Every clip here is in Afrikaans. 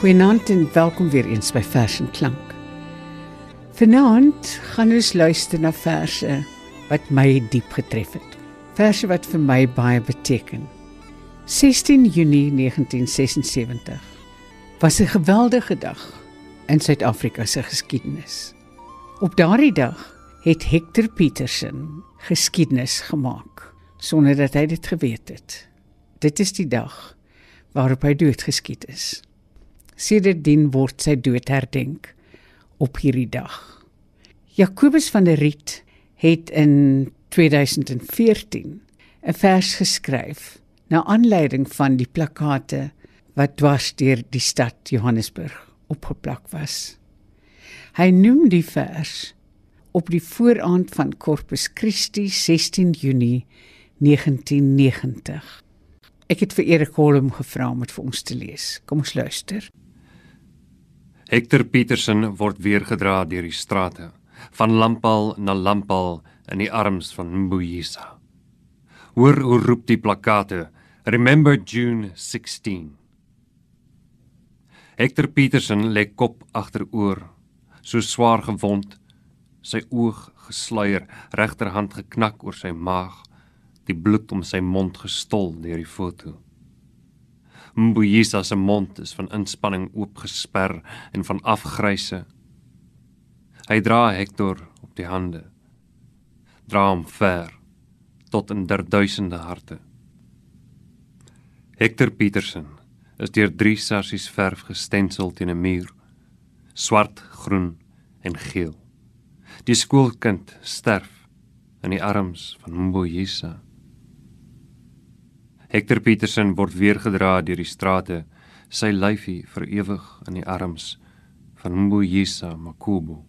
Goeienaand en welkom weer eens by Vers en Klank. Vanaand gaan ons luister na verse wat my diep getref het. Verse wat vir my baie beteken. 16 Junie 1976 was 'n geweldige dag in Suid-Afrika se geskiedenis. Op daardie dag het Hector Petersen geskiedenis gemaak sonder dat hy dit geweet het. Dit is die dag waarop hy doodgeskiet is. Sedertdien word sy dood herdenk op hierdie dag. Jakobus van der Riet het in 2014 'n vers geskryf na aanleiding van die plakate wat dwars deur die stad Johannesburg opgeplak was. Hy noem die vers op die vooraand van Corpus Christi 16 Junie 1990. Ek het vir Erik Holm gevra om dit vir ons te lees. Kom ons luister. Hector Petersen word weer gedra deur die strate, van lampal na lampal in die arms van Mbuyisa. Hoor hoe roep die plakate, Remember June 16. Hector Petersen lê kop agteroor, so swaar gewond, sy oog gesluier, regterhand geknak oor sy maag, die bloed om sy mond gestol deur die foto. Mbuyisa se mond is van inspanning oopgesper en van afgryse. Hy dra Hector op die hande. Dra hom ver tot in der duisende harte. Hector Petersen is deur drie sarsies verf gestensel teen 'n muur. Swart, groen en geel. Die skoolkind sterf in die arms van Mbuyisa. Hector Petersen word weer gedra deur die strate, sy lyfie vir ewig in die arms van Mbuyisa Makubu.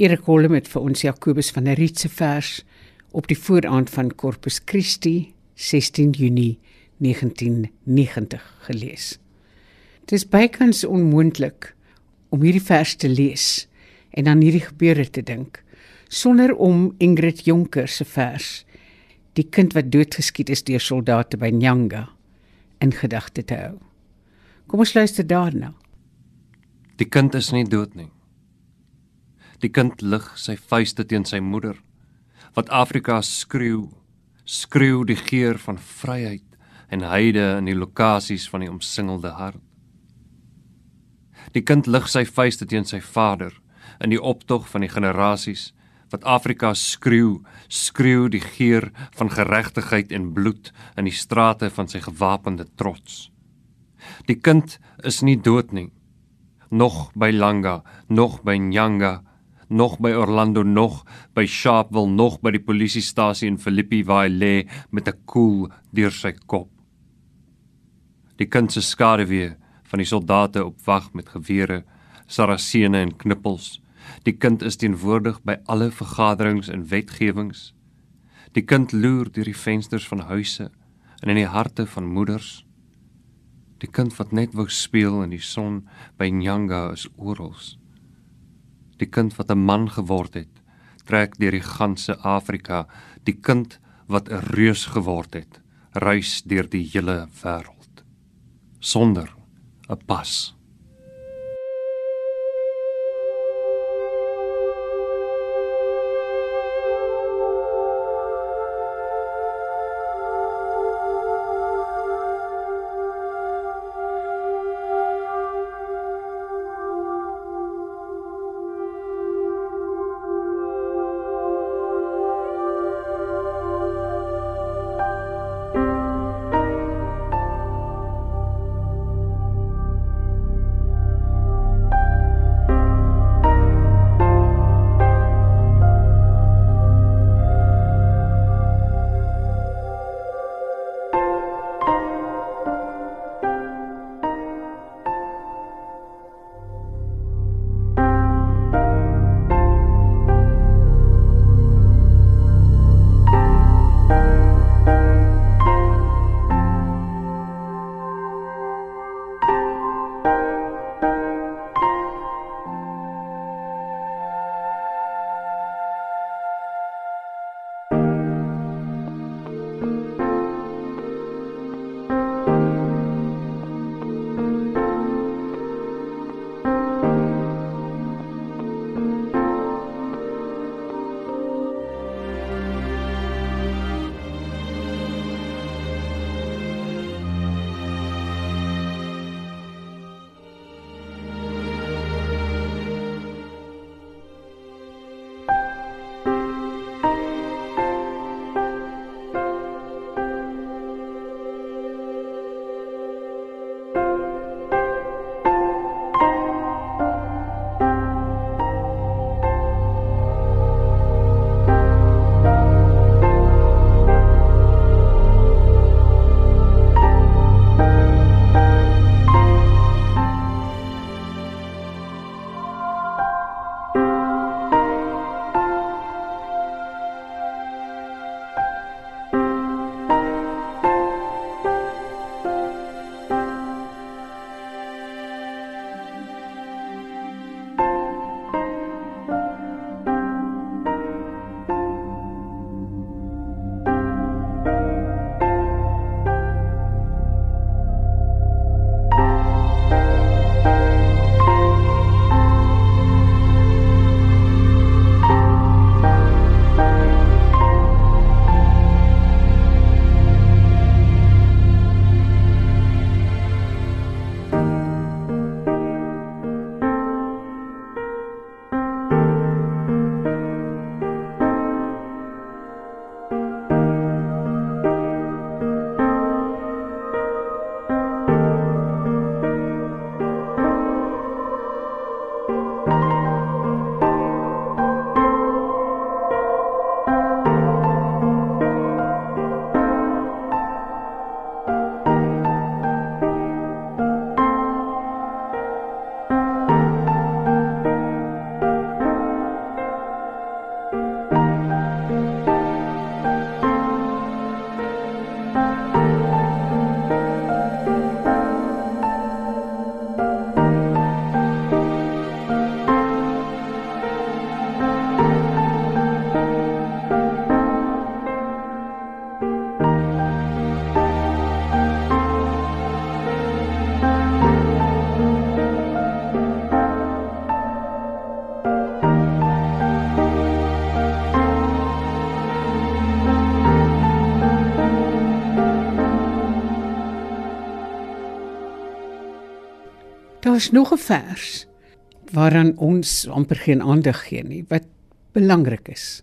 Erik Holm het vir ons Jakobus van der Riet se vers op die vooraand van Corpus Christi 16 Junie 1990 gelees. Dit is bykans onmoontlik om hierdie vers te lees en aan hierdie gebeure te dink sonder om Ingrid Jonker se vers die kind wat doodgeskiet is deur soldate by Nyanga in gedagte te hou. Kom ons luister daarna. Die kind is nie dood nie. Die kind lig sy vuiste teen sy moeder wat Afrika skreeu, skreeu die geur van vryheid en heide in die lokasies van die omsingelde hart. Die kind lig sy vuiste teen sy vader in die optog van die generasies wat Afrika skreeu, skreeu die geur van geregtigheid en bloed in die strate van sy gewapende trots. Die kind is nie dood nie. Nog by Langa, nog by Nyanga, nog by Orlando, nog by Sharpeville, nog by die polisiestasie in Philippi waar hy lê met 'n koel deur sy kop. Die kind se skaduwee van die soldate op wag met gewere, sarasene en knippels Die kind is teenwoordig by alle vergaderings en wetgewings. Die kind loer deur die vensters van huise en in die harte van moeders. Die kind wat net wou speel in die son by Nyanga is oral. Die kind wat 'n man geword het, trek deur die ganse Afrika. Die kind wat 'n reus geword het, reis deur die hele wêreld sonder 'n pas. Daar's nog 'n vers waaraan ons amper geen aandag gee nie wat belangrik is.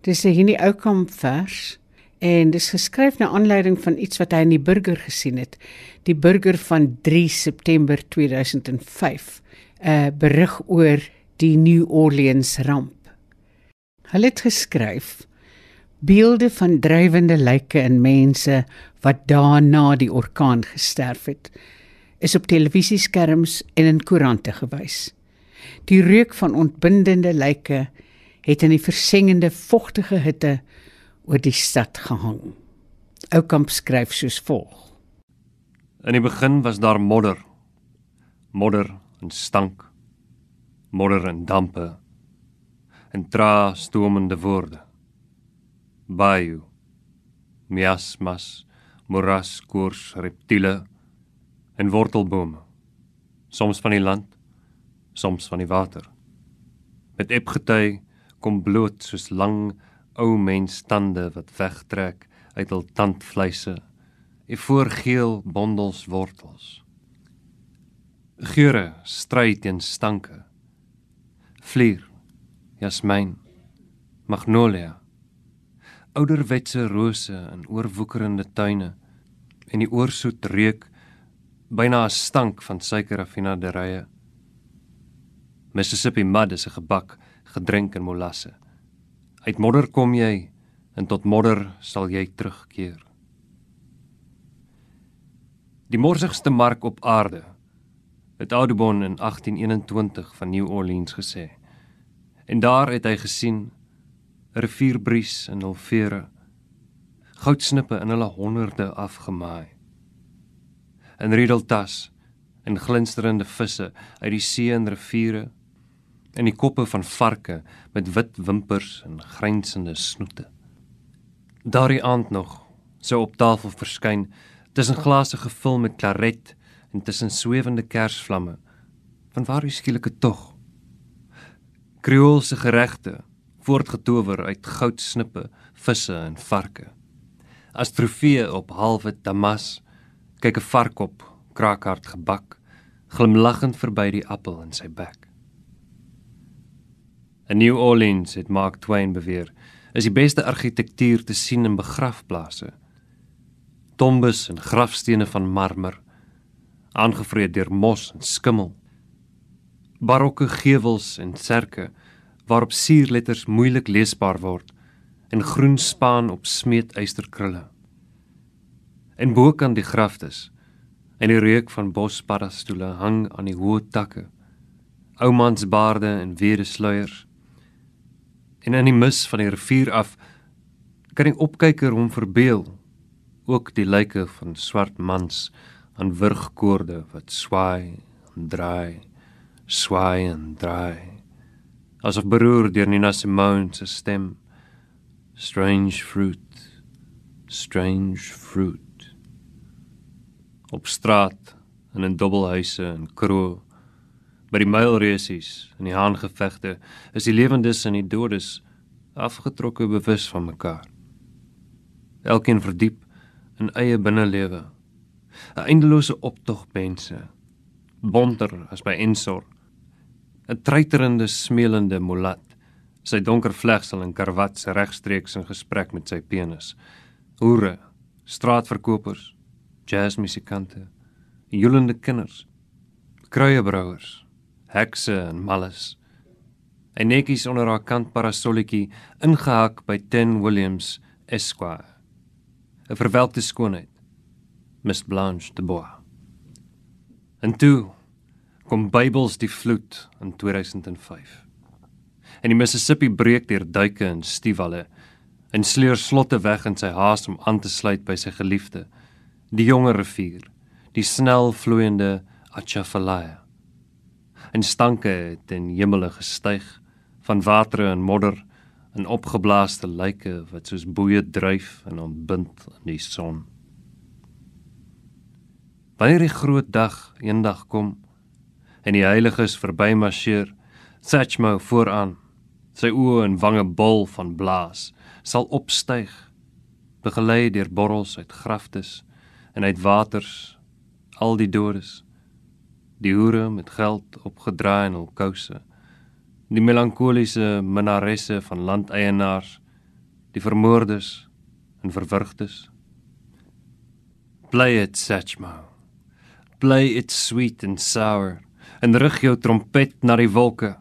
Dis 'n hierdie Oukamp vers en dis geskryf na aanleiding van iets wat hy in die burger gesien het. Die burger van 3 September 2005. 'n berig oor die New Orleans ramp. Hulle het geskryf beelde van drywende lyke en mense wat daarna die orkaan gesterf het is op televisieskerms en in koerante gewys. Die reuk van ontbindende lyke het in die versengende vogtige hitte oor die stad gehang. Oukamp skryf soos volg: In die begin was daar modder. Modder en stank. Modder en dampe. En tra stormende woorde. Bayou. Miasmas, moras, koors, reptiele en wortelbome. Soms van die land, soms van die water. Met epgety kom bloot soos lang ou mens tande wat wegtrek uit hul tandvleise en voorgeel bondels wortels. Geure stry teen stanke. Vlier, jasmyn, magnolia, ouderwetse rose in oorwoekerende tuine en die oorsoet reuk byna 'n stank van suikerraffinaderye. Mississippi mud is 'n gebak, gedrink in molasse. Uit modder kom jy en tot modder sal jy terugkeer. Die morsigste mark op aarde, het Audubon in 1821 van New Orleans gesê. En daar het hy gesien 'n rivierbries in hul vere, goudsnippe in hulle honderde afgemaai. 'n Riedeltas en glinsterende visse uit die see en riviere en die koppe van varke met wit wimpers en grynsende snoete. Daardie aand nog sou op tafel verskyn tussen glase gevul met klaret en tussen swewende kersvlamme. Van waar die skielike tog? Kreoolse geregte voortgetower uit goudsnippe, visse en varke. As trofee op halwe damas kyk 'n vark op, kraakhard gebak, glimlaggend verby die appel in sy bek. In New Orleans het Mark Twain beweer, is die beste argitektuur te sien in begrafplaase. Tombes en grafstene van marmer, aangevreet deur mos en skimmel. Barokke gevels en serke waarop sierletters moeilik leesbaar word en groen spaan op smeetysterkrulle. En bo kan die graftes en die reuk van bospaddastoele hang aan die hoë takke. Oumans baarde en wede sluiers. En in die mis van die rivier af kan die opkyker hom verbeel ook die lyke van swart mans aan wurgkoorde wat swaai en draai swaai en draai. Asof beroer deur Nina Simone se stem strange fruit strange fruit op straat en in dubbelhuise en kroë By die mylreusies en die haangevegte is die lewendes en die doodes afgetrokke bewus van mekaar. Elkeen verdiep in eie binnelewe. 'n Eindelose optog mense, bonter as by Ensor. 'n Treiterende smeelende mulat, sy donker vlegsel en karwat se regstreeks in gesprek met sy penis. Hoere, straatverkopers, jazzmusikante, joelende kinders, kruiebrouers hekse en malles. En netjies onder haar kant parasolletjie ingehak by Ten Williams Esquire. 'n Verwelkte skoonheid. Miss Blanche de Bois. En toe kom Bybels die vloed in 2005. En die Mississippi breek deur duike en stiwalle en sleur slotte weg in sy haas om aan te sluit by sy geliefde, die jonger rivier, die snel vloeiende Atchafalaya en stanke het in hemele gestyg van water en modder en opgeblaaste lyke wat soos boeye dryf en ontbind in die son. Wanneer die groot dag eendag kom en die heiliges verby marcheer, Satchmo vooraan, sy oë en wange bol van blaas, sal opstyg, begelei deur borrels uit graftes en uit waters, al die doodes Die hoere met geld opgedraai in hul kouse. Die melankoliese minaresse van landeienaars, die vermoordes en verwrigtes. Play it, Satchmo. Play it sweet and sour. En rig jou trompet na die wolke.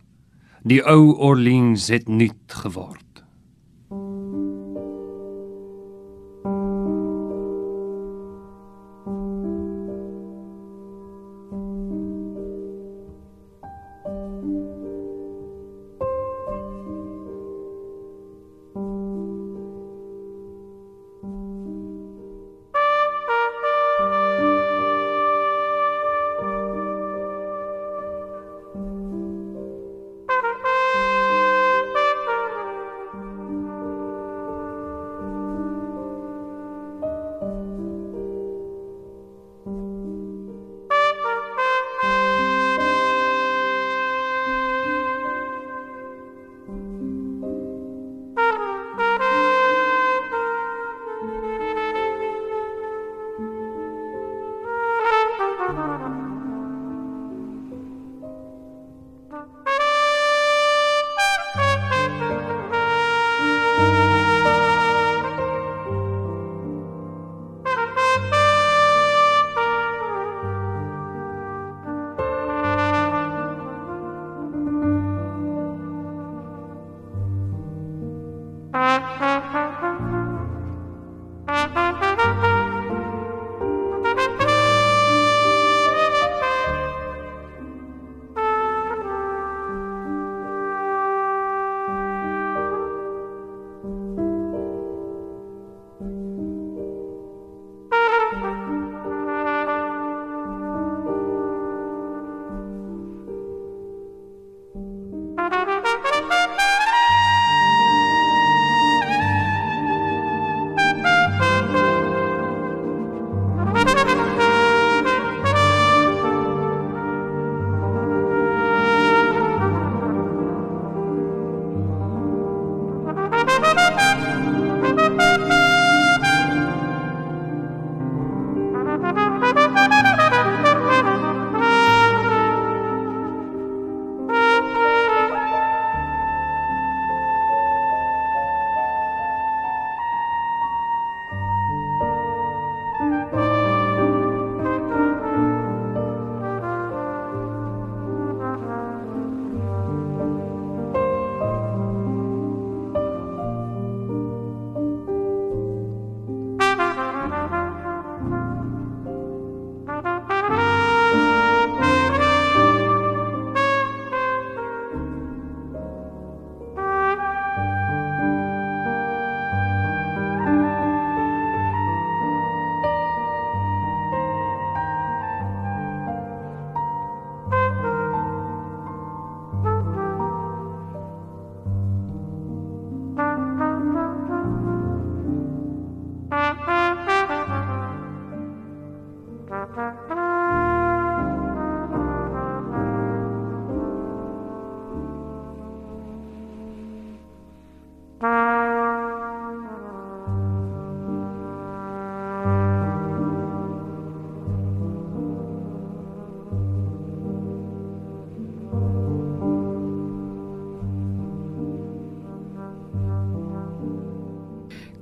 Die ou Orleans het nuut geword.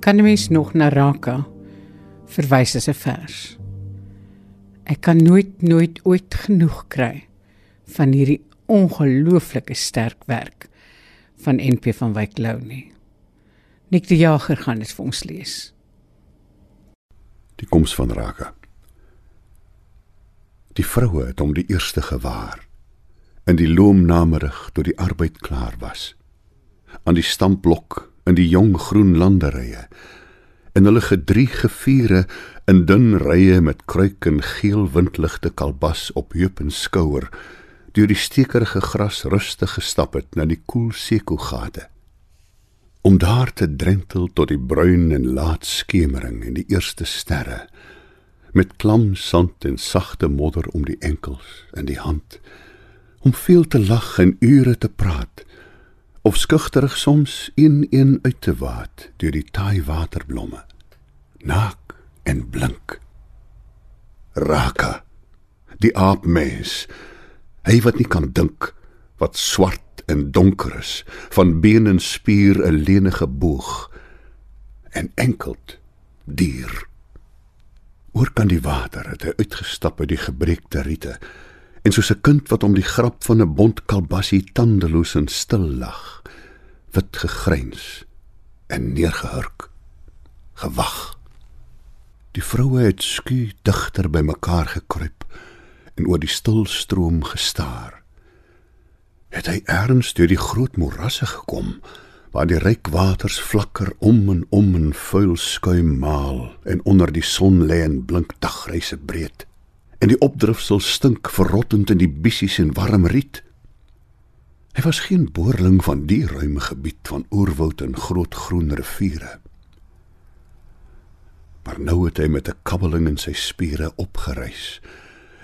Kan 'n mens nog na Raka verwys as 'n vers. Ek kan nooit nooit ooit genoeg kry van hierdie ongelooflike sterk werk van NP van Wyk Lou nie. Nik die Jager gaan dit vir ons lees. Die koms van Raka. Die vroue het hom die eerste gewaar in die loomnamerig toe die arbeid klaar was. Aan die stampblok in die jong groen landerye en hulle gedrie geviere in dun rye met kruik en geel windligte kalbas op heup en skouer deur die stekerige gras rustig gestap het na die koel sekogate om daar te drentel tot die bruin en laat skemering en die eerste sterre met klam sand en sagte modder om die enkels en die hand om veel te lag en ure te praat of skugterig soms een een uit te waat deur die taai waterblomme naak en blink raka die aapmens. Hy wat nie kan dink, wat swart en donker is, van been en spier 'n lenige boog en enkeld dier. Oor kan die water het hy uitgestap uit die gebreekte riete en soos 'n kind wat om die grap van 'n bont kalbassie tandeloos en stil lag, wit gegryns en neergehurk, gewag. Die vroue het sku digter bymekaar gekruip en oor die stil stroom gestaar. Het hy erns deur die groot morasse gekom waar die ryk waters flikker om en om in vuil skuim maal en onder die son lê en blink dagreise breed en die opdrifsel stink verrottend in die bissies en warm riet. Hy was geen boerling van die ruime gebied van oerwoud en groot groen riviere. Maar nou het hy met 'n kabbeling in sy spiere opgereis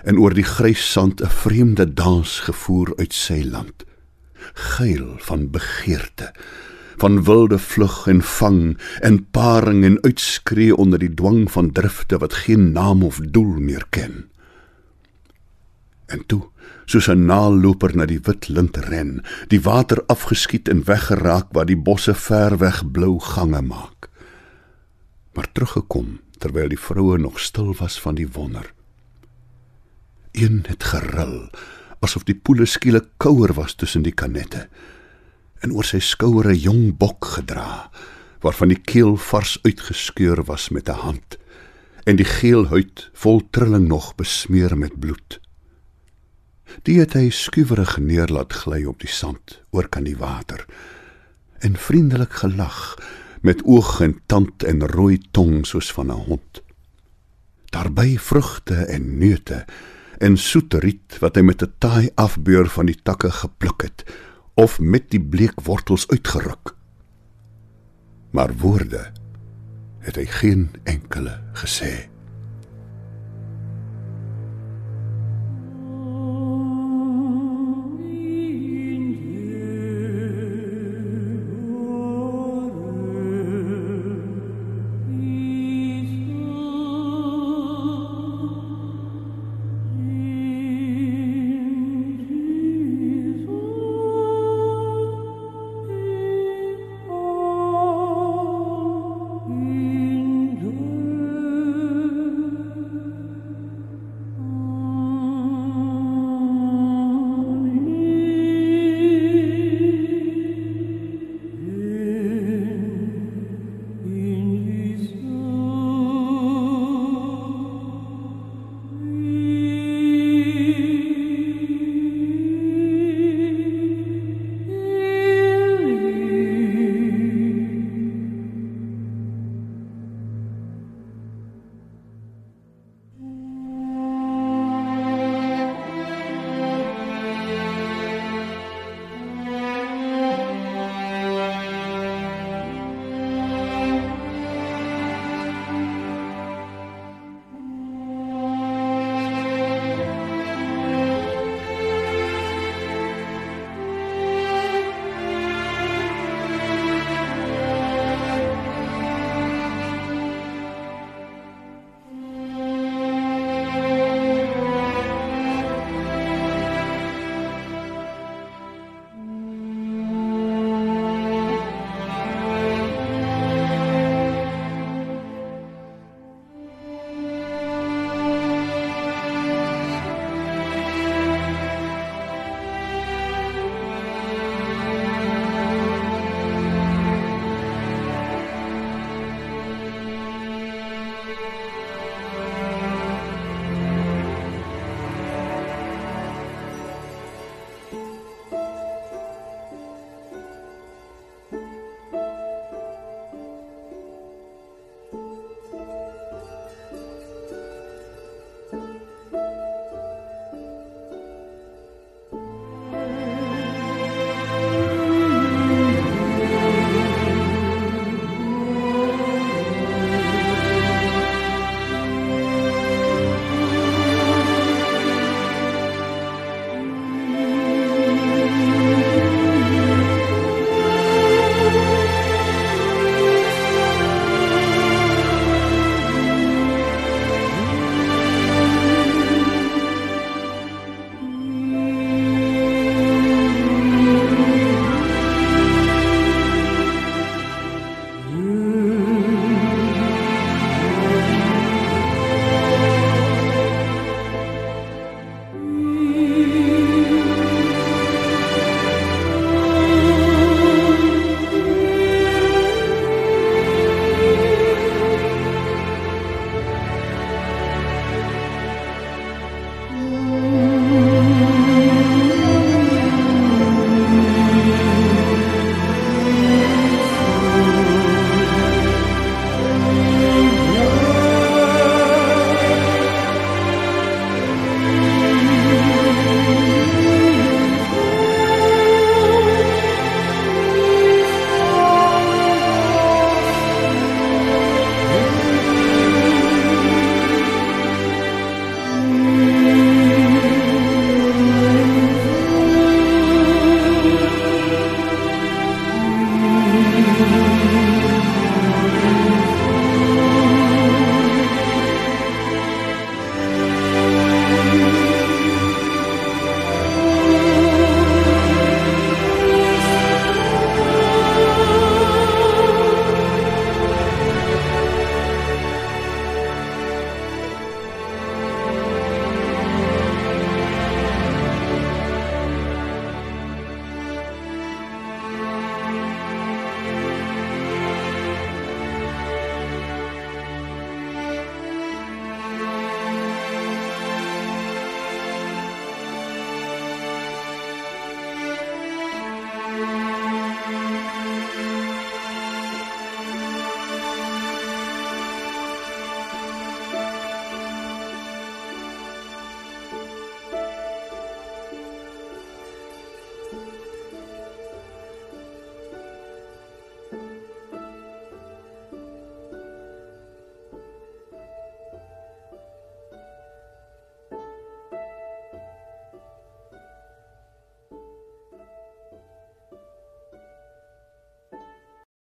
en oor die grys sand 'n vreemde dans gevoer uit sy land. Geil van begeerte van wilde vlug en vang en paring en uitskree onder die dwang van drifte wat geen naam of doel meer ken en toe soos 'n naalloper na die wit lint ren die water afgeskiet en weggeraak waar die bosse ver weg blou gange maak maar teruggekom terwyl die vroue nog stil was van die wonder. Een het geril asof die poele skielik kouer was tussen die kanette en oor sy skouer 'n jong bok gedra waarvan die keel vars uitgeskeur was met 'n hand en die geel huid vol trilling nog besmeer met bloed. Die het hy skuwerig neerlaat gly op die sand oor kan die water en vriendelik gelag met oog en tand en rooi tong soos van 'n hond. Daarby vrugte en neute en soete riet wat hy met 'n taai afbeur van die takke gepluk het of met die bleek wortels uitgeruk. Maar woorde het hy geen enkele gesê.